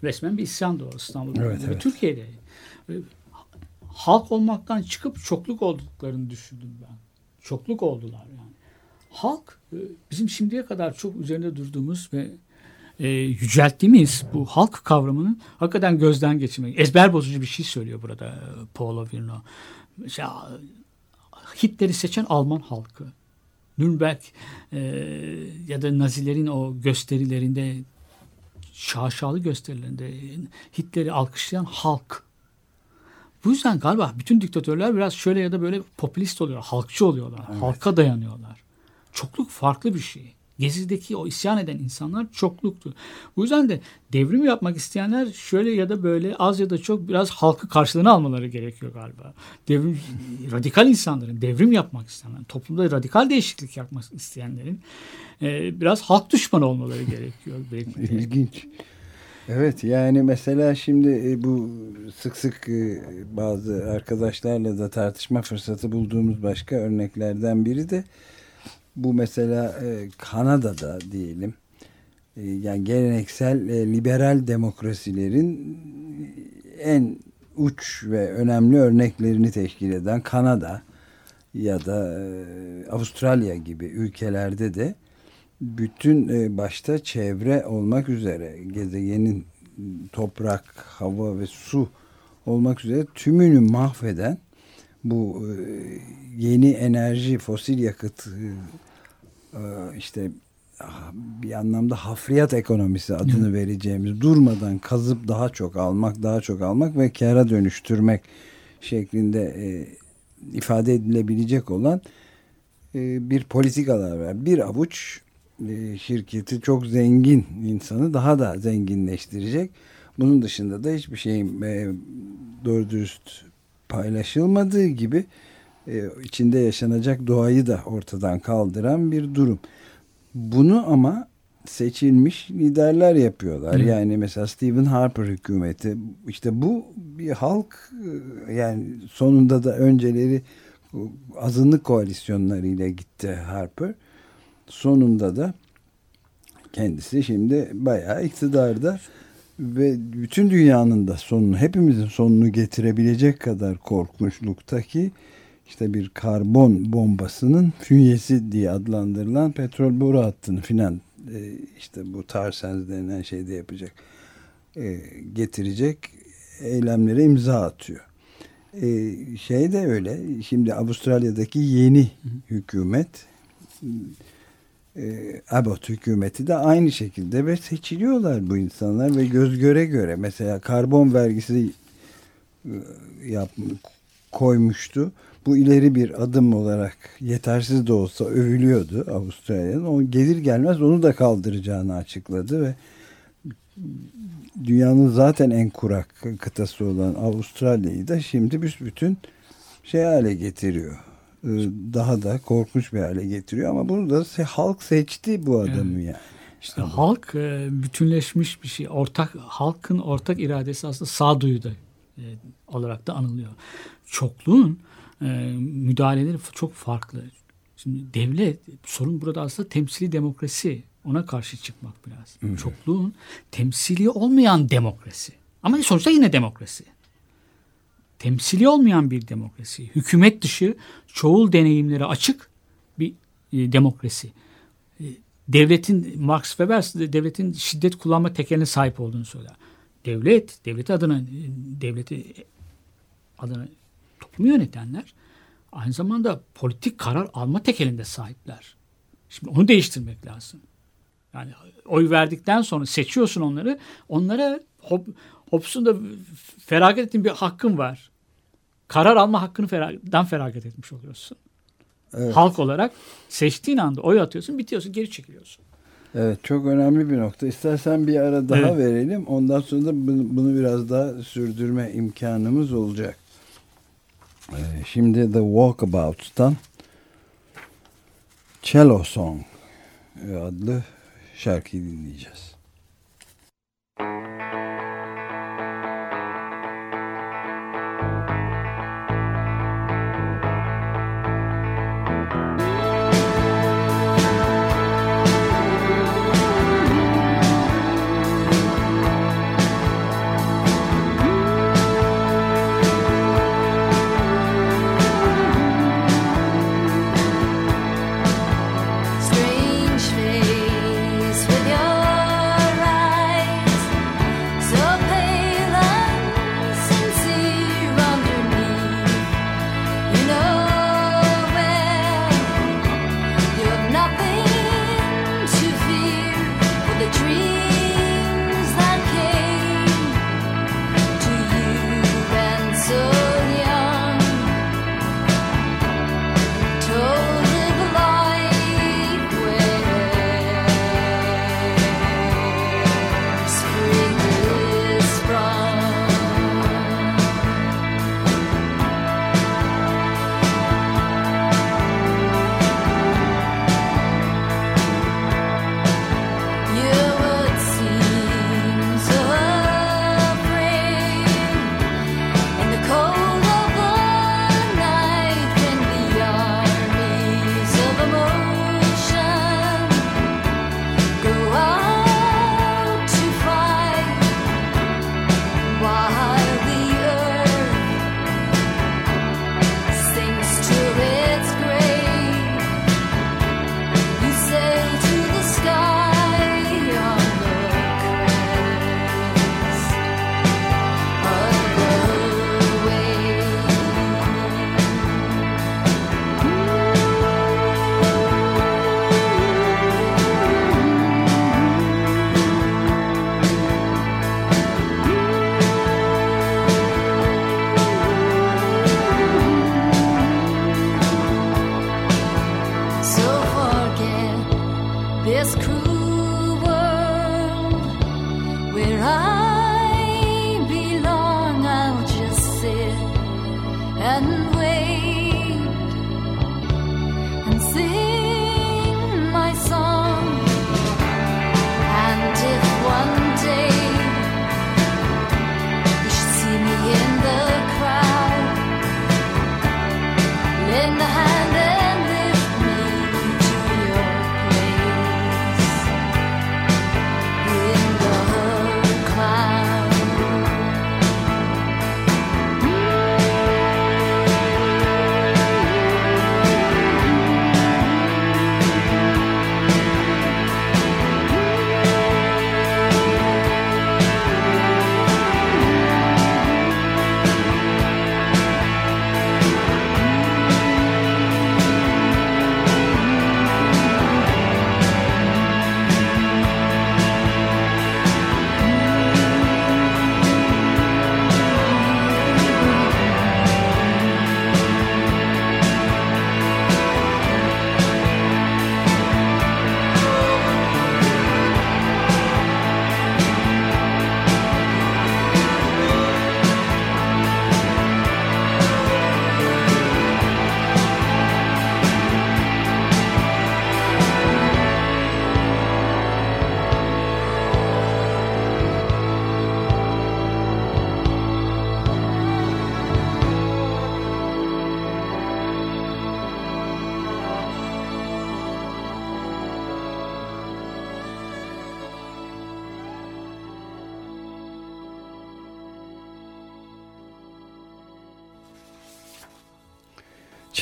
Resmen bir isyandı o İstanbul'da Evet, ve evet. Türkiye'de. E, Halk olmaktan çıkıp çokluk olduklarını düşündüm ben. Çokluk oldular yani. Halk e, bizim şimdiye kadar çok üzerinde durduğumuz ve e, yücelttiğimiz bu halk kavramının hakikaten gözden geçirmek. Ezber bozucu bir şey söylüyor burada Paulo Virno. Mesela Hitler'i seçen Alman halkı. Nürnberg e, ya da Nazilerin o gösterilerinde şaşalı gösterilerinde Hitler'i alkışlayan halk. Bu yüzden galiba bütün diktatörler biraz şöyle ya da böyle popülist oluyor, halkçı oluyorlar, halka dayanıyorlar. Çokluk farklı bir şey. Gezi'deki o isyan eden insanlar çokluktu. Bu yüzden de devrim yapmak isteyenler şöyle ya da böyle az ya da çok biraz halkı karşılığına almaları gerekiyor galiba. Devrim, radikal insanların, devrim yapmak isteyenlerin, toplumda radikal değişiklik yapmak isteyenlerin e, biraz halk düşmanı olmaları gerekiyor. Belki. İlginç. Evet yani mesela şimdi e, bu sık sık e, bazı arkadaşlarla da tartışma fırsatı bulduğumuz başka örneklerden biri de bu mesela e, Kanada'da diyelim yani geleneksel liberal demokrasilerin en uç ve önemli örneklerini teşkil eden Kanada ya da Avustralya gibi ülkelerde de bütün e, başta çevre olmak üzere gezegenin toprak, hava ve su olmak üzere tümünü mahveden bu e, yeni enerji, fosil yakıt e, işte ah, bir anlamda hafriyat ekonomisi adını vereceğimiz durmadan kazıp daha çok almak, daha çok almak ve kara dönüştürmek şeklinde ifade edilebilecek olan bir politikalar var. Bir avuç e, şirketi çok zengin insanı daha da zenginleştirecek. Bunun dışında da hiçbir şeyin e, doğru dürüst paylaşılmadığı gibi e, içinde yaşanacak doğayı da ortadan kaldıran bir durum. Bunu ama seçilmiş liderler yapıyorlar. Hı. Yani mesela Stephen Harper hükümeti işte bu bir halk yani sonunda da önceleri azınlık koalisyonlarıyla gitti Harper sonunda da kendisi şimdi bayağı iktidarda ve bütün dünyanın da sonunu hepimizin sonunu getirebilecek kadar korkmuşluktaki işte bir karbon bombasının fünyesi diye adlandırılan petrol boru hattını filan e, işte bu Tarsens denilen şeyde yapacak e, getirecek eylemlere imza atıyor. E, şey de öyle şimdi Avustralya'daki yeni hükümet e, Abbott hükümeti de aynı şekilde ve seçiliyorlar bu insanlar ve göz göre göre mesela karbon vergisi e, yap, koymuştu. Bu ileri bir adım olarak yetersiz de olsa övülüyordu Avustralya'nın. O gelir gelmez onu da kaldıracağını açıkladı ve dünyanın zaten en kurak kıtası olan Avustralya'yı da şimdi bütün şey hale getiriyor e, daha da korkunç bir hale getiriyor ama bunu da halk seçti bu adamı yani. İşte Tabii. halk e, bütünleşmiş bir şey. Ortak halkın ortak iradesi aslında sağduyu da e, olarak da anılıyor. Çokluğun müdahaleleri çok farklı. Şimdi devlet sorun burada aslında temsili demokrasi. Ona karşı çıkmak biraz. Hı hı. Çokluğun temsili olmayan demokrasi. Ama sonuçta yine demokrasi temsili olmayan bir demokrasi, hükümet dışı çoğul deneyimlere açık bir e, demokrasi. E, devletin, Max Weber devletin şiddet kullanma tekeline sahip olduğunu söyler. Devlet, devleti adına, devleti adına toplumu yönetenler aynı zamanda politik karar alma tekelinde sahipler. Şimdi onu değiştirmek lazım. Yani oy verdikten sonra seçiyorsun onları. Onlara hop, Hobbes'un da feragat ettiğin bir hakkın var. Karar alma hakkını feragatdan feragat etmiş oluyorsun. Evet. Halk olarak seçtiğin anda oy atıyorsun, bitiyorsun, geri çekiliyorsun. Evet çok önemli bir nokta. İstersen bir ara daha evet. verelim. Ondan sonra da bunu, bunu biraz daha sürdürme imkanımız olacak. Ee, şimdi The Walkabout'tan Cello Song adlı şarkıyı dinleyeceğiz.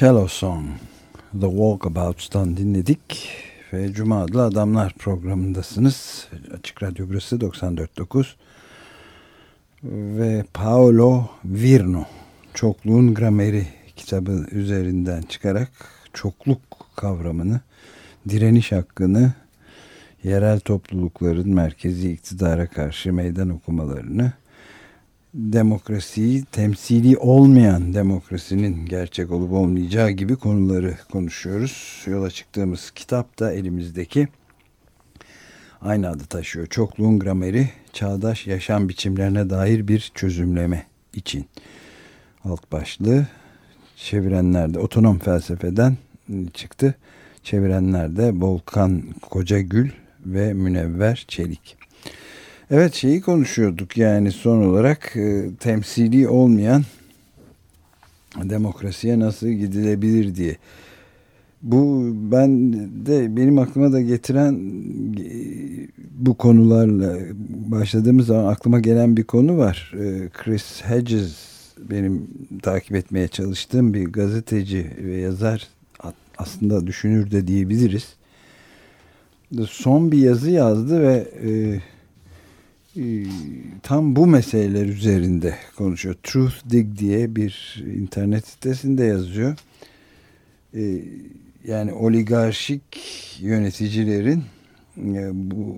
Cello Song The Walkabouts'tan dinledik ve Cuma adlı Adamlar programındasınız. Açık Radyo burası 94.9 ve Paolo Virno Çokluğun Grameri kitabı üzerinden çıkarak çokluk kavramını, direniş hakkını, yerel toplulukların merkezi iktidara karşı meydan okumalarını demokrasiyi temsili olmayan demokrasinin gerçek olup olmayacağı gibi konuları konuşuyoruz. Yola çıktığımız kitap da elimizdeki aynı adı taşıyor. Çokluğun grameri çağdaş yaşam biçimlerine dair bir çözümleme için. Alt başlığı çevirenler de otonom felsefeden çıktı. Çevirenler de Volkan Kocagül ve Münevver Çelik. Evet şeyi konuşuyorduk yani son olarak e, temsili olmayan demokrasiye nasıl gidilebilir diye. Bu ben de benim aklıma da getiren e, bu konularla başladığımız zaman aklıma gelen bir konu var. E, Chris Hedges benim takip etmeye çalıştığım bir gazeteci ve yazar aslında düşünür de diyebiliriz. Son bir yazı yazdı ve e, tam bu meseleler üzerinde konuşuyor. Truth Dig diye bir internet sitesinde yazıyor. Ee, yani oligarşik yöneticilerin e, bu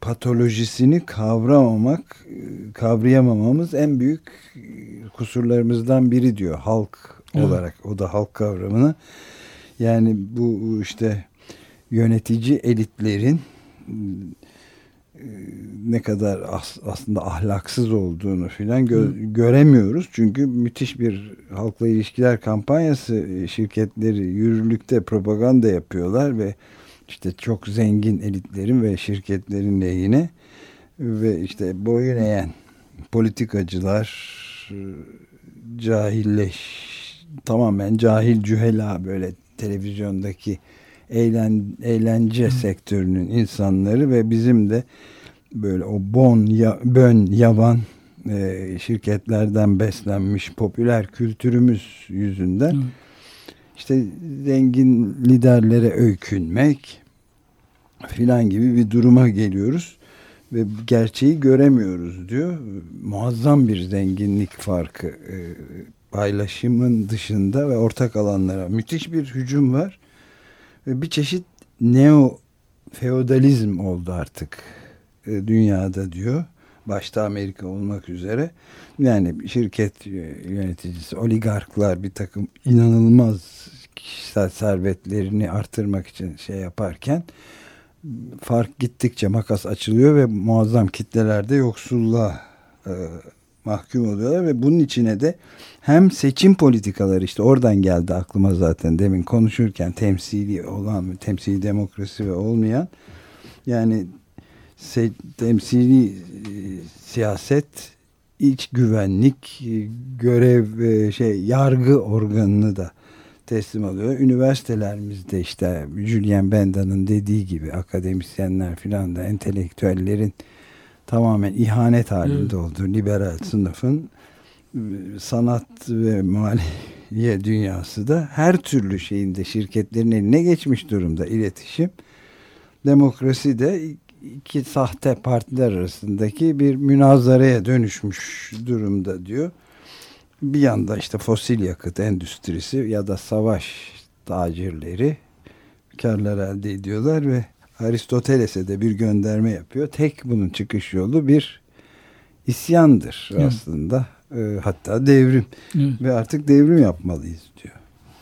patolojisini kavramamak, e, kavrayamamamız en büyük kusurlarımızdan biri diyor halk olarak. O da halk kavramını. Yani bu işte yönetici elitlerin ne kadar as, aslında ahlaksız olduğunu filan gö göremiyoruz. Çünkü müthiş bir halkla ilişkiler kampanyası şirketleri yürürlükte propaganda yapıyorlar ve işte çok zengin elitlerin ve şirketlerin lehine ve işte boyun eğen politikacılar cahilleş tamamen cahil cühela böyle televizyondaki eğlen, eğlence Hı. sektörünün insanları ve bizim de böyle o bon, ya, bön, yavan e, şirketlerden beslenmiş popüler kültürümüz yüzünden Hı. işte zengin liderlere öykünmek filan gibi bir duruma geliyoruz ve gerçeği göremiyoruz diyor. Muazzam bir zenginlik farkı e, paylaşımın dışında ve ortak alanlara müthiş bir hücum var bir çeşit neo feodalizm oldu artık e, dünyada diyor. Başta Amerika olmak üzere. Yani şirket yöneticisi, oligarklar bir takım inanılmaz kişisel servetlerini artırmak için şey yaparken fark gittikçe makas açılıyor ve muazzam kitlelerde yoksulluğa e, mahkum oluyorlar ve bunun içine de hem seçim politikaları işte oradan geldi aklıma zaten demin konuşurken temsili olan temsili demokrasi ve olmayan yani se, temsili e, siyaset iç güvenlik e, görev e, şey yargı organını da teslim alıyor. Üniversitelerimizde işte Julian Benda'nın dediği gibi akademisyenler filan da entelektüellerin tamamen ihanet halinde Evet. olduğu liberal sınıfın e, sanat ve maliye dünyası da her türlü şeyinde şirketlerin eline geçmiş durumda iletişim. Demokrasi de iki sahte partiler arasındaki bir münazaraya dönüşmüş durumda diyor. Bir yanda işte fosil yakıt endüstrisi ya da savaş tacirleri karlar elde ediyorlar ve Aristoteles'e de bir gönderme yapıyor. Tek bunun çıkış yolu bir isyandır Evet. aslında. Ee, hatta devrim Evet. ve artık devrim yapmalıyız diyor.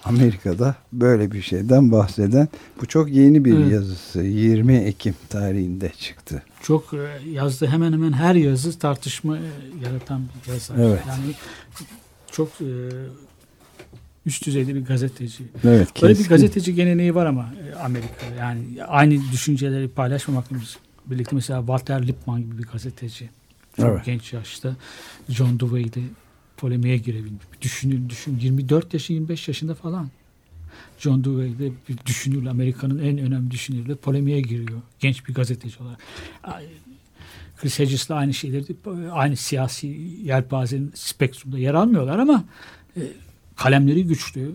Amerika'da böyle bir şeyden bahseden bu çok yeni bir Evet. yazısı 20 Ekim tarihinde çıktı. Çok e, yazdığı hemen hemen her yazı tartışma e, yaratan bir yazar. Evet. Yani çok e, üst düzeyde bir gazeteci. Evet, Böyle bir keskin. gazeteci geleneği var ama e, Amerika'da. Yani aynı düşünceleri paylaşmamakla birlikte mesela Walter Lippmann gibi bir gazeteci. Çok Evet. genç yaşta John Dewey'de polemiğe girebilmiş. Düşünün, düşün 24 yaşı 25 yaşında falan. John Dewey'de bir düşünür, Amerika'nın en önemli düşünürüyle polemiğe giriyor. Genç bir gazeteci olarak. Chris Hedges'la aynı şeyleri, aynı siyasi yelpazenin spektrumda yer almıyorlar ama e, kalemleri güçlü.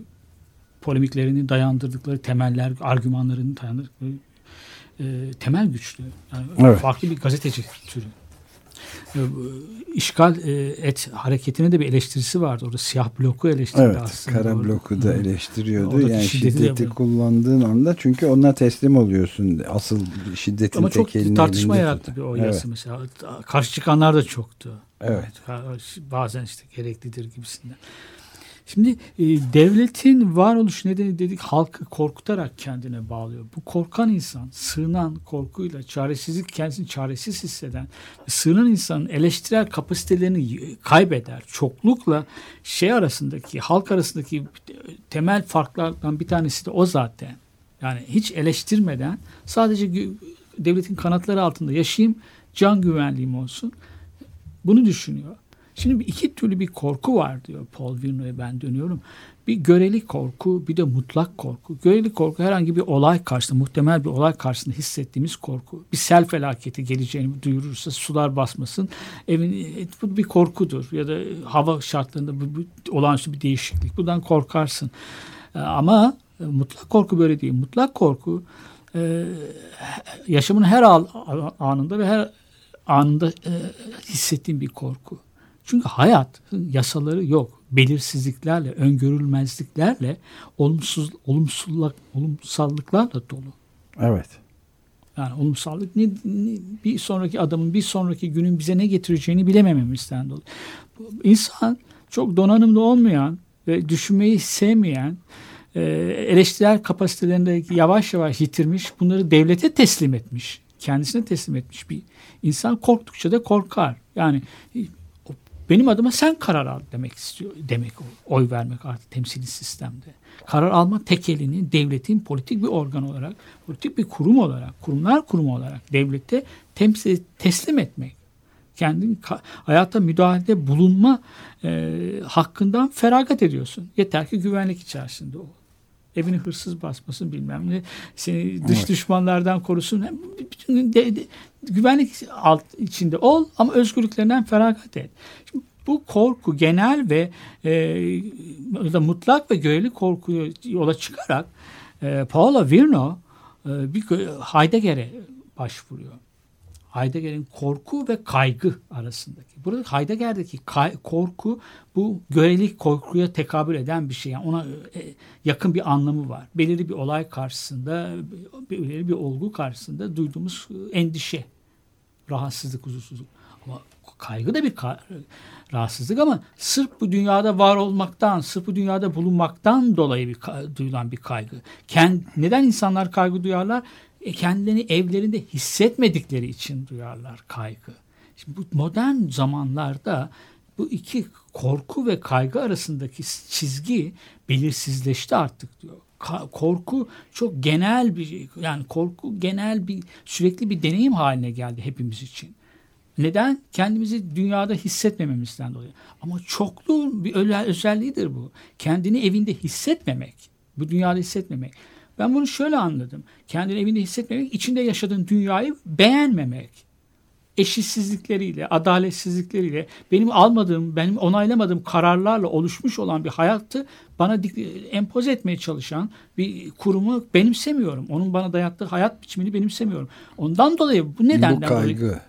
Polemiklerini dayandırdıkları temeller, argümanlarını dayandırdıkları e, temel güçlü. Yani Evet. farklı bir gazeteci türü. E, İşgal e, et hareketine de bir eleştirisi vardı. Orada siyah bloku eleştirdi Evet, aslında. kara Orada. bloku da eleştiriyordu. Oradaki Yani şiddeti de şiddeti kullandığın anda çünkü ona teslim oluyorsun. Asıl şiddetin Ama çok tartışma yarattı bir o Evet. mesela. Karşı çıkanlar da çoktu. Evet. Bazen işte gereklidir gibisinden. Şimdi e, devletin varoluş nedeni dedik halkı korkutarak kendine bağlıyor. Bu korkan insan, sığınan korkuyla çaresizlik kendisini çaresiz hisseden, sığınan insanın eleştirel kapasitelerini kaybeder. Çoklukla şey arasındaki, halk arasındaki temel farklardan bir tanesi de o zaten. Yani hiç eleştirmeden sadece devletin kanatları altında yaşayayım, can güvenliğim olsun. Bunu düşünüyor. Şimdi iki türlü bir korku var diyor Paul Virno'ya ben dönüyorum. Bir göreli korku bir de mutlak korku. Göreli korku herhangi bir olay karşısında muhtemel bir olay karşısında hissettiğimiz korku. Bir sel felaketi geleceğini duyurursa sular basmasın. Evin, e, bu bir korkudur ya da hava şartlarında bu, bu olağanüstü bir değişiklik. Bundan korkarsın. E, Ama e, mutlak korku böyle değil. Mutlak korku yaşamın her anında ve her anında hissettiğim bir korku. Çünkü hayat yasaları yok. Belirsizliklerle, öngörülmezliklerle, olumsuz olumsuzluk olumsallıklarla dolu. Evet. Yani olumsallık ne, ne- bir sonraki adamın bir sonraki günün bize ne getireceğini bilemememizden dolayı. İnsan çok donanımlı olmayan ve düşünmeyi sevmeyen e, eleştirel kapasitelerini yavaş yavaş yitirmiş bunları devlete teslim etmiş kendisine teslim etmiş bir insan korktukça da korkar yani benim adıma sen karar al demek istiyor demek oy vermek artık temsili sistemde karar alma tekelini devletin politik bir organ olarak politik bir kurum olarak kurumlar kurumu olarak devlete temsil teslim etmek kendin hayata müdahalede bulunma e, hakkından feragat ediyorsun. Yeter ki güvenlik içerisinde ol. Evini hırsız basmasın bilmem ne. Seni dış Evet. düşmanlardan korusun. Hem bütün de- de- güvenlik alt içinde ol ama özgürlüklerinden feragat et. Şimdi bu korku genel ve e, da mutlak ve göreli korkuyu yola çıkarak e, Paolo Virno e, bir Heidegger'e başvuruyor. Heidegger'in korku ve kaygı arasındaki. Burada Heidegger'deki kay- korku bu görelik korkuya tekabül eden bir şey. Yani ona e, yakın bir anlamı var. Belirli bir olay karşısında, belirli bir olgu karşısında duyduğumuz e, endişe, rahatsızlık, huzursuzluk. Ama kaygı da bir ka- rahatsızlık ama sırf bu dünyada var olmaktan, sırf bu dünyada bulunmaktan dolayı bir ka- duyulan bir kaygı. Kend, neden insanlar kaygı duyarlar? E, kendilerini evlerinde hissetmedikleri için duyarlar kaygı. Şimdi bu modern zamanlarda bu iki korku ve kaygı arasındaki çizgi belirsizleşti artık diyor. Korku çok genel bir yani korku genel bir sürekli bir deneyim haline geldi hepimiz için. Neden? Kendimizi dünyada hissetmememizden dolayı. Ama çokluğun bir özel- özelliğidir bu. Kendini evinde hissetmemek. Bu dünyada hissetmemek. Ben bunu şöyle anladım. Kendini evinde hissetmemek, içinde yaşadığın dünyayı beğenmemek. Eşitsizlikleriyle, adaletsizlikleriyle, benim almadığım, benim onaylamadığım kararlarla oluşmuş olan bir hayatı bana dik- empoze etmeye çalışan bir kurumu benimsemiyorum. Onun bana dayattığı hayat biçimini benimsemiyorum. Ondan dolayı bu Bu nedenden dolayı kaygı.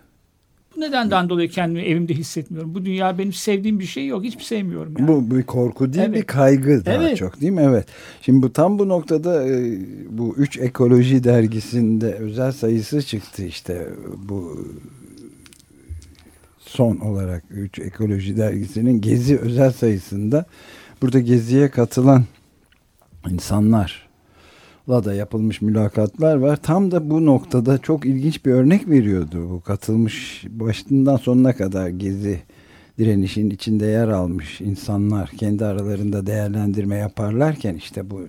Bu nedenden dolayı kendimi evimde hissetmiyorum. Bu dünya benim sevdiğim bir şey yok. Hiçbir sevmiyorum yani. Bu bir korku değil Evet. bir kaygı daha Evet. çok değil mi? Evet. Şimdi bu tam bu noktada e, bu üç ekoloji dergisinde özel sayısı çıktı işte bu son olarak üç ekoloji dergisinin gezi özel sayısında burada geziye katılan insanlarla da yapılmış mülakatlar var. Tam da bu noktada çok ilginç bir örnek veriyordu. Bu katılmış başından sonuna kadar gezi direnişin içinde yer almış insanlar kendi aralarında değerlendirme yaparlarken işte bu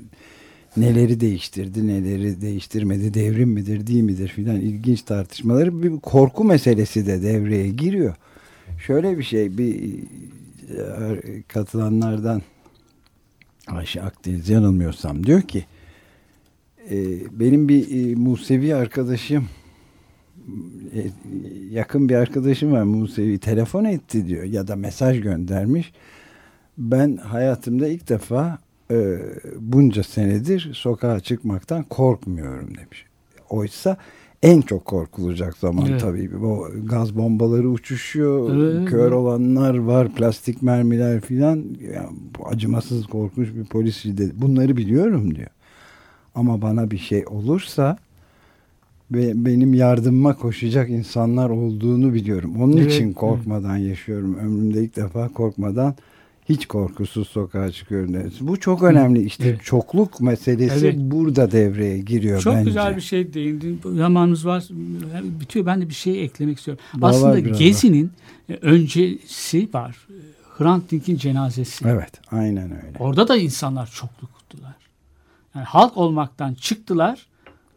neleri değiştirdi, neleri değiştirmedi, devrim midir, değil midir filan ilginç tartışmaları bir korku meselesi de devreye giriyor. Şöyle bir şey bir e, katılanlardan Ayşe Akdeniz yanılmıyorsam diyor ki benim bir e, Musevi arkadaşım e, yakın bir arkadaşım var Musevi telefon etti diyor ya da mesaj göndermiş. Ben hayatımda ilk defa e, bunca senedir sokağa çıkmaktan korkmuyorum demiş. Oysa en çok korkulacak zaman Evet. tabii. O gaz bombaları uçuşuyor, Evet. kör olanlar var, plastik mermiler filan. Ya, bu acımasız korkunç bir polis şiddeti. Bunları biliyorum diyor. Ama bana bir şey olursa ve benim yardımıma koşacak insanlar olduğunu biliyorum. Onun Evet, için korkmadan yaşıyorum. Ömrümde ilk defa korkmadan hiç korkusuz sokağa çıkıyorum. Bu çok önemli. İşte Evet. çokluk meselesi Evet. burada devreye giriyor Çok bence. güzel bir şey değindin. Zamanımız var. Bitiyor. Ben de bir şey eklemek istiyorum. Daha Aslında Gezi'nin e, öncesi var. Hrant Dink'in cenazesi. Evet, aynen öyle. Orada da insanlar çokluktular. Yani halk olmaktan çıktılar.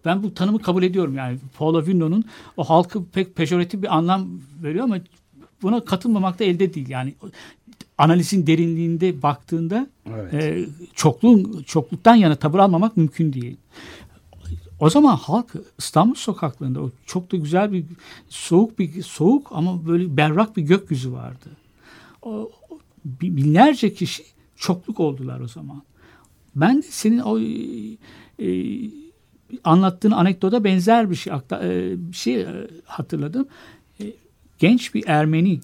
Ben bu tanımı kabul ediyorum. Yani Paul Avigno'nun o halkı pek pejoratif bir anlam veriyor ama buna katılmamak da elde değil. Yani analizin derinliğinde baktığında Evet. e, çokluğun çokluktan yana tavır almamak mümkün değil. O zaman halk İstanbul sokaklarında o çok da güzel bir soğuk bir soğuk ama böyle berrak bir gökyüzü vardı. O, o bi- binlerce kişi çokluk oldular o zaman. Ben de senin o e, e, anlattığın anekdota benzer bir şey akta- e, bir şey e, hatırladım. E, genç bir Ermeni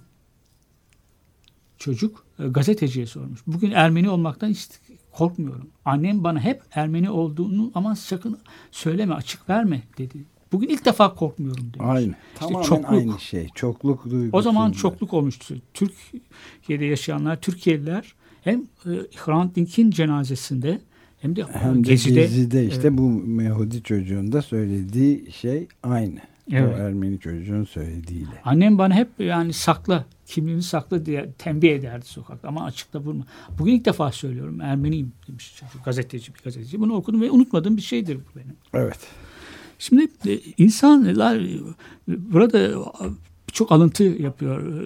çocuk e, gazeteciye sormuş. Bugün Ermeni olmaktan hiç korkmuyorum. Annem bana hep Ermeni olduğunu ama sakın söyleme açık verme dedi. Bugün ilk defa korkmuyorum demiş. Aynı. Tamamen çokluk. aynı şey. Çokluk duygusu. O zaman çokluk olmuştu. Türkiye'de yaşayanlar, Türkiye'liler hem e, Hrant Dink'in cenazesinde hem de Hem de Gezi'de, Gezi'de, işte Evet. bu Yahudi çocuğun da söylediği şey aynı. Evet. O Ermeni çocuğun söylediğiyle. Annem bana hep yani sakla, kimliğini sakla diye tembih ederdi sokakta ama açıkta vurma. Bugün ilk defa söylüyorum Ermeniyim demiş çocuk. Gazeteci bir gazeteci. Bunu okudum ve unutmadığım bir şeydir bu benim. Evet. Şimdi e, insanlar e, burada çok alıntı yapıyor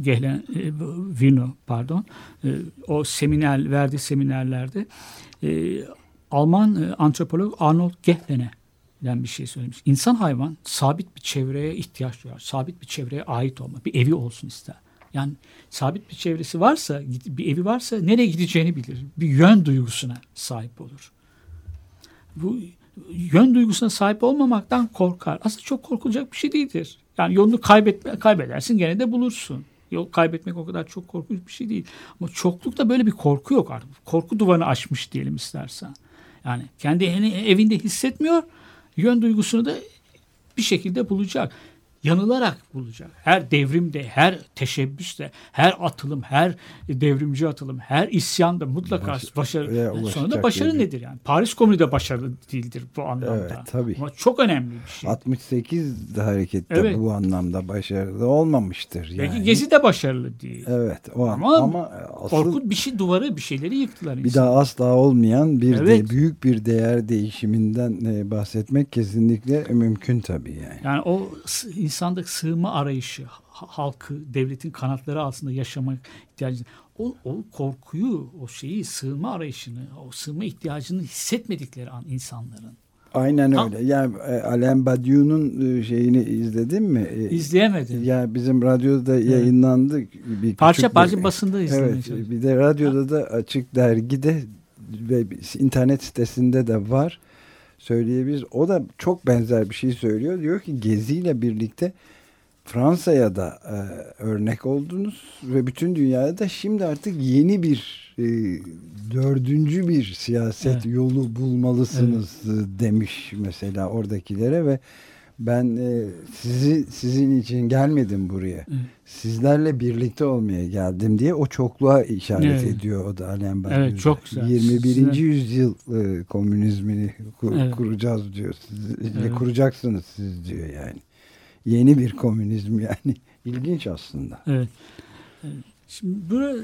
Gehlen, e, Vino pardon. E, O seminer verdiği seminerlerde e, Alman antropolog Arnold Gehlen'e den bir şey söylemiş. İnsan hayvan sabit bir çevreye ihtiyaç duyar. Sabit bir çevreye ait olma. Bir evi olsun ister. Yani sabit bir çevresi varsa, bir evi varsa nereye gideceğini bilir. Bir yön duygusuna sahip olur. Bu yön duygusuna sahip olmamaktan korkar. Aslında çok korkulacak bir şey değildir. Yani yolunu kaybetme, kaybedersin gene de bulursun. Yol kaybetmek o kadar çok korkunç bir şey değil. Ama çoklukta böyle bir korku yok artık. Korku duvarını aşmış diyelim istersen. Yani kendi evinde hissetmiyor. Yön duygusunu da bir şekilde bulacak. Yanılarak bulacak. Her devrimde, her teşebbüste, her atılım, her devrimci atılım, her isyanda mutlaka Baş- başarı. sonunda başarı nedir yani? Paris Komünü de başarılı değildir bu anlamda. Evet, tabii. Ama çok önemli bir şey. 68 de harekette Evet. bu anlamda başarılı olmamıştır. Yani. Belki Gezi de başarılı değil. Evet o an. Ama ama, asıl Korkut bir şey duvarı bir şeyleri yıktılar. bir insanlar. daha asla olmayan bir Evet. de büyük bir değer değişiminden e, bahsetmek kesinlikle mümkün tabii yani. Yani o insandaki sığınma arayışı, ha- halkı, devletin kanatları altında yaşamak ihtiyacı. O, o korkuyu, o şeyi, sığınma arayışını, o sığınma ihtiyacını hissetmedikleri an insanların. Aynen öyle. Yani e, Alain Badiou'nun e, şeyini izledin mi? E, İzleyemedim. Ya bizim radyoda yayınlandı. Bir parça parça bir- basında izlemeye Evet, çalıştım. bir de radyoda da açık dergide ve internet sitesinde de var. Söyleyebiliriz. O da çok benzer bir şey söylüyor. Diyor ki Gezi ile birlikte Fransa'ya da e, örnek oldunuz ve bütün dünyada da şimdi artık yeni bir e, dördüncü bir siyaset Evet. yolu bulmalısınız e, demiş mesela oradakilere ve ben e, sizi sizin için gelmedim buraya. Sizlerle birlikte olmaya geldim diye o çokluğa işaret Evet. ediyor o da Alain Badiou. Evet, çok güzel. 21. Size- yüzyıl e, komünizmini ku- Evet. kuracağız diyor. Siz, Evet. Kuracaksınız siz diyor yani. Yeni bir komünizm yani. İlginç aslında. Evet. Evet. Şimdi burada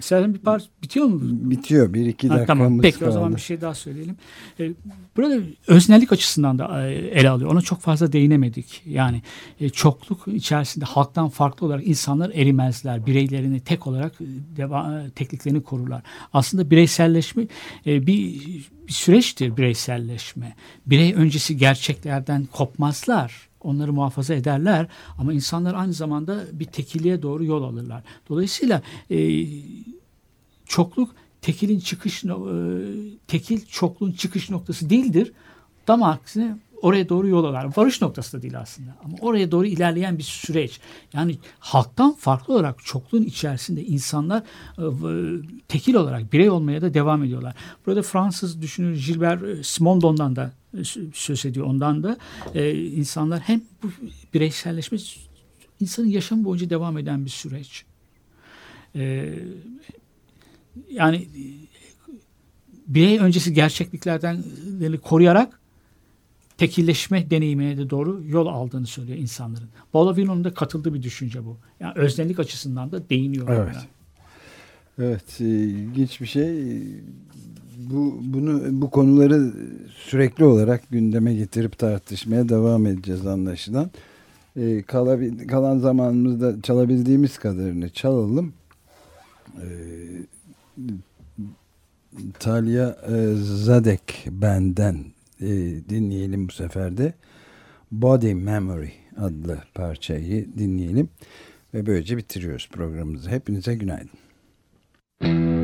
Sen bir parça bitiyor mu? Bitiyor. Bir iki dakikamız tamam. Peki kaldı. o zaman bir şey daha söyleyelim. Ee, Burada öznellik açısından da e, ele alıyor. Ona çok fazla değinemedik. Yani e, çokluk içerisinde halktan farklı olarak insanlar erimezler. Bireylerini tek olarak e, deva, e, tekliklerini korurlar. Aslında bireyselleşme e, bir, bir süreçtir bireyselleşme. Birey öncesi gerçeklerden kopmazlar. Onları muhafaza ederler ama insanlar aynı zamanda bir tekiliğe doğru yol alırlar. Dolayısıyla e, çokluk tekilin çıkış e, tekil çokluğun çıkış noktası değildir. Tam aksine oraya doğru yol alır. Varış noktası da değil aslında. Ama oraya doğru ilerleyen bir süreç. Yani halktan farklı olarak çokluğun içerisinde insanlar e, tekil olarak birey olmaya da devam ediyorlar. Burada Fransız düşünür Gilbert e, Simondon'dan da e, sö- söz ediyor. Ondan da insanlar hem bu bireyselleşme insanın yaşam boyunca devam eden bir süreç. Yani birey öncesi gerçekliklerden koruyarak tekilleşme deneyimine de doğru yol aldığını söylüyor insanların. Bolavinon'un da katıldığı bir düşünce bu. Yani öznellik açısından da değiniyor. Evet. ona. Evet, e, ilginç bir şey. Bu bunu bu konuları sürekli olarak gündeme getirip tartışmaya devam edeceğiz anlaşılan. E, kalabil, kalan zamanımızda çalabildiğimiz kadarını çalalım. E, Talia e, Zadek benden e, dinleyelim bu sefer de. Body Memory adlı parçayı dinleyelim. Ve böylece bitiriyoruz programımızı. Hepinize günaydın. Monday